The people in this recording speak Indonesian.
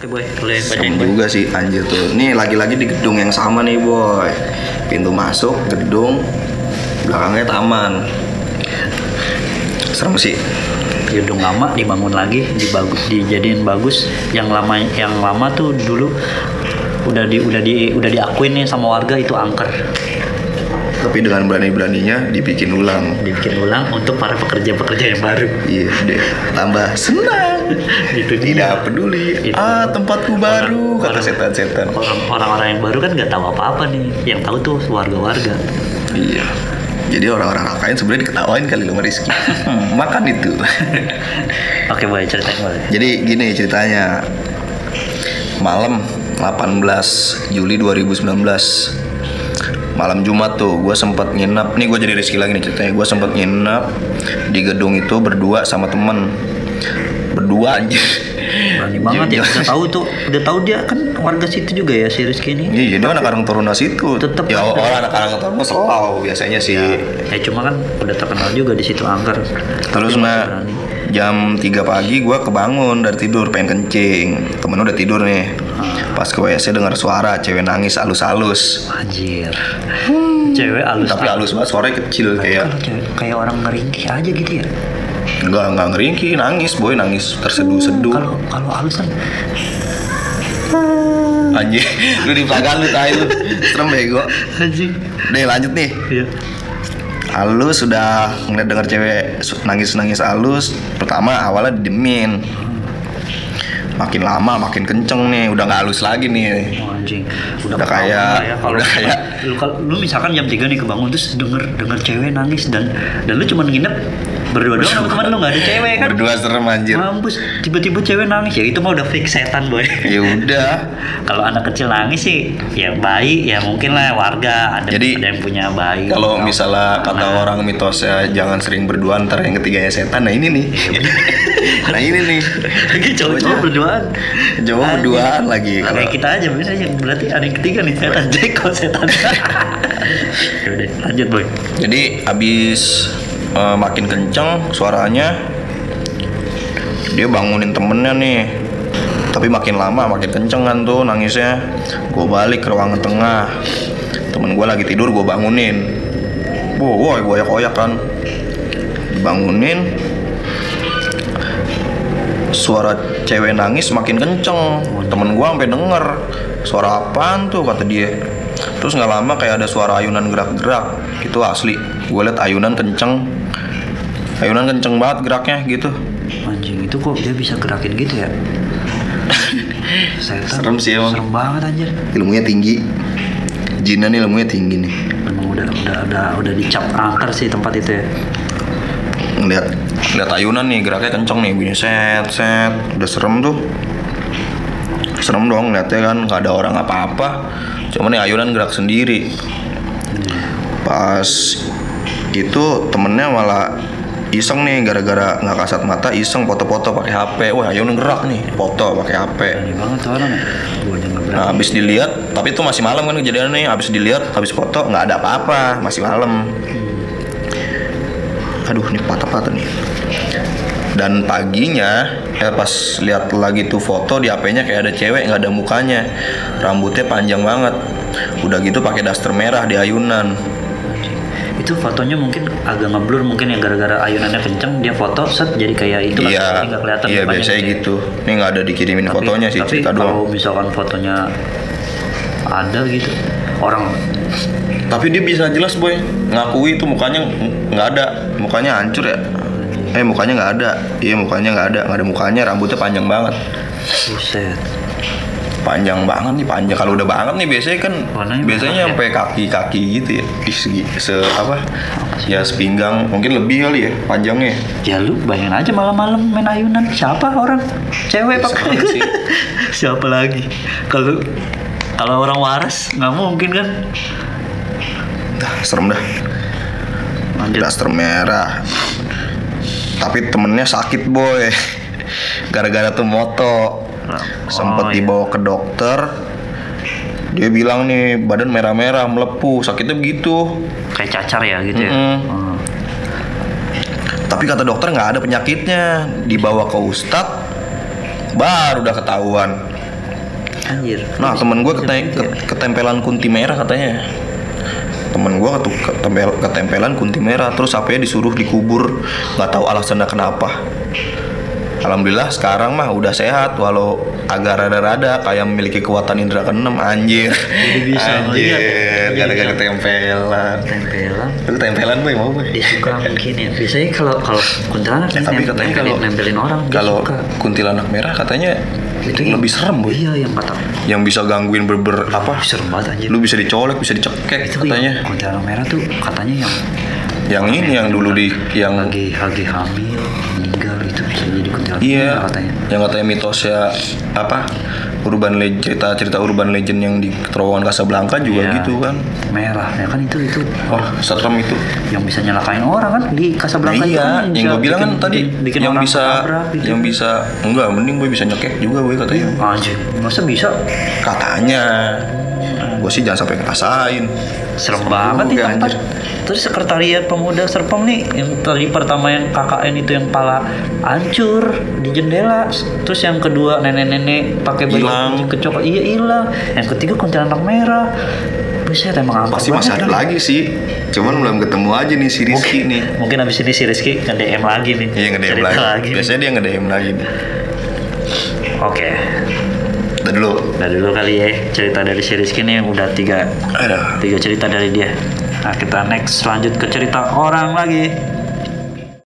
Oke boy, boleh bacain boy. juga sih anjir tuh. Nih lagi-lagi di gedung yang sama nih boy. Pintu masuk gedung, belakangnya taman. Serem sih. Gedung lama dibangun lagi, dibagus, dijadiin bagus. Yang lama, yang lama tuh dulu udah di udah di udah diakuin nih sama warga itu angker. Tapi dengan berani-beraninya dibikin ulang. Dibikin ulang untuk para pekerja-pekerja yang baru. Iya deh, tambah senang. Itu dia. Tidak peduli. Itu. Ah tempatku baru Orang- kata setan-setan. Orang- Orang-orang yang baru kan nggak tahu apa-apa nih. Yang tahu tuh warga-warga. Iya. Jadi orang-orang lain sebenarnya diketawain kali sama Rizky. Hmm, Makan itu. Oke boy, ceritain boy. Jadi gini ceritanya. Malam 18 Juli 2019 Malam Jumat tuh gue sempat nginep Nih gue jadi Rizky lagi nih ceritanya Gue sempat nginep di gedung itu berdua sama temen Berdua aja Berani banget ya. Udah tahu tuh, udah tahu dia kan warga situ juga ya si Rizky ini. Iya jadi anak orang Taruna situ Tetep Ya orang anak orang Taruna selalu biasanya sih Ya cuma kan udah terkenal juga di situ angker. Terus nah berani. Jam 3 pagi gue kebangun dari tidur pengen kencing. Temen udah tidur nih. Pas ke WC dengar suara cewek nangis alus-alus Anjir. Cewek halus. Tapi halus banget suaranya kecil kayak Kalau cewek kayak orang ngeringkih aja gitu ya. Enggak, enggak ngeringki, nangis boy, nangis. Terseduh-seduh. Kalau kalau halus kan Anjir, lu di belakang lu tai lu. Serem bego. Anjing. Nih lanjut nih. Iya. Halus sudah ngeliat denger cewek su- nangis-nangis halus. Pertama awalnya didemin Makin lama makin kenceng nih, udah nggak halus lagi nih. Oh, anjing. Udah paham kayak- ya kalau udah kayak- lu lu misalkan jam 3 nih kebangun terus denger denger cewek nangis dan dan lu cuma nginep berdua doang sama teman lu nggak ada cewek kan. Berdua serem anjir. Mampus, tiba-tiba cewek nangis. Ya itu mah udah fix setan boy. Ya udah. Kalau anak kecil nangis sih ya bayi ya mungkin lah warga. Ada Jadi, ada yang punya bayi. Kalau misalnya kata Nah, orang mitosnya jangan sering berdua ntar yang ketiganya setan. Nah ini nih. Nah ini nih. Lagi cowok-cowok berduaan. Anjing. berduaan lagi. Kayak kita aja biasanya berarti ada yang ketiga nih setan Jeko setan. Yaudah lanjut boy. Jadi abis eh, makin kenceng suaranya dia bangunin temennya nih. Tapi makin lama makin kenceng kan tuh nangisnya. Gue balik ke ruangan tengah. Temen gue lagi tidur gue bangunin. Wow, woi gue oyak kan. Dibangunin. Suara cewek nangis makin kenceng. Temen gue sampai denger. Suara apaan tuh kata dia. Terus nggak lama kayak ada suara ayunan gerak-gerak. Itu asli. Gue liat ayunan kenceng. Ayunan kenceng banget geraknya gitu. Anjing itu kok dia bisa gerakin gitu ya? Setan. Serem sih emang. Serem banget anjir. Ilmunya tinggi. Nih ilmunya tinggi nih. Emang udah udah udah udah dicap angker sih tempat itu ya. Ngeliat lihat ayunan nih geraknya kenceng nih bunyi set set udah serem tuh serem dong liatnya kan nggak ada orang apa-apa cuman nih ayunan gerak sendiri pas itu temennya malah iseng nih gara-gara nggak kasat mata iseng foto-foto pakai HP wah ayunan gerak nih foto pakai HP banget orang ya. Nah, habis dilihat, tapi itu masih malam kan kejadiannya nih. Habis dilihat, habis foto nggak ada apa-apa, masih malam. Aduh, ini patah-patah nih. Dan paginya, eh pas lihat lagi tuh foto di HP-nya kayak ada cewek nggak ada mukanya, rambutnya panjang banget. Udah gitu pakai daster merah di ayunan. Itu fotonya mungkin agak ngeblur mungkin yang gara-gara ayunannya kenceng dia foto set jadi kayak itu kan Iya, jadi nggak kelihatan iya biasanya gitu. Ini nggak ada dikirimin Tapi- fotonya sih, tapi cerita kalau doang. misalkan fotonya ada gitu. Orang Tapi dia bisa jelas boy, ngakui itu mukanya nggak ada, mukanya hancur ya. Eh mukanya nggak ada, iya mukanya nggak ada, nggak ada mukanya, rambutnya panjang banget, buset. Panjang banget nih panjang. Kalau udah banget nih biasanya kan, Warnanya biasanya ya? sampai kaki-kaki gitu ya, di segi se apa, ya sepinggang, mungkin lebih kali ya panjangnya. ya lu bayangin aja malam-malam main ayunan. Siapa orang? Cewek Ya, pakai sih. siapa lagi? Kalau kalau orang waras nggak mungkin kan Dah, serem dah. lanjut Daster merah. Tapi temennya sakit boy, gara-gara tuh moto. Sempet Oh, iya. dibawa ke dokter. Dia bilang nih badan merah-merah melepuh, sakitnya begitu. kayak cacar ya gitu ya Mm-mm. Oh. Tapi kata dokter nggak ada penyakitnya. Dibawa ke ustad, baru udah ketahuan Anjir. Nah temen gue kete- begitu ya? ke- ketempelan kunti merah katanya Temen gue ketempel, ketempelan kunti merah Terus HP-nya disuruh dikubur nggak tahu alasannya kenapa Alhamdulillah sekarang mah udah sehat Walau agak rada-rada kayak memiliki kekuatan indera keenam Anjir Jadi bisa Anjir ya? Gara-gara ketempelan Tempelan. Lu ketempelan boy mau boy Dia suka mungkin ya. Biasanya kalau kalau kuntilanak Ya, tapi katanya nempelin, kalau nempelin orang kalau kuntilanak merah katanya Itu lebih serem boy Iya yang kata. Yang bisa gangguin berber apa Serem banget anjir. Lu bisa dicolek, bisa dicekek itu katanya kuntilanak merah tuh katanya yang Yang ini yang dulu di yang lagi lagi hamil meninggal itu bisa jadi kuntilanak Iya, merah katanya. yang katanya mitosnya apa urban legend cerita cerita urban legend yang di terowongan Casablanca juga Iya. gitu kan. Merah ya kan itu itu Wah serem itu. yang bisa nyalakain orang kan di Nah, Casablanca itu iya, kan yang gue bilang kan tadi bikin, yang bisa gitu. yang bisa enggak mending gue bisa nyekek juga gue katanya. anjir masa bisa Katanya. Gue sih jangan sampai ngerasain. serem banget nih juga, tempat anjir. terus sekretariat pemuda Serpong nih yang tadi pertama yang KKN itu yang pala hancur di jendela terus yang kedua nenek-nenek pakai baju Hilang. kecok iya hilang yang ketiga kuntilanak merah Buset emang angker Pasti masih ada nih. lagi sih. Cuman belum ketemu aja nih si Rizky nih. mungkin abis ini si Rizky nge-DM lagi nih Iya nge-DM lagi. nih. Biasanya dia nge-DM lagi nih. oke Udah dulu. Udah dulu kali ya cerita dari si Rizky nih yang udah tiga Ada. tiga cerita dari dia. Nah kita next lanjut ke cerita orang lagi.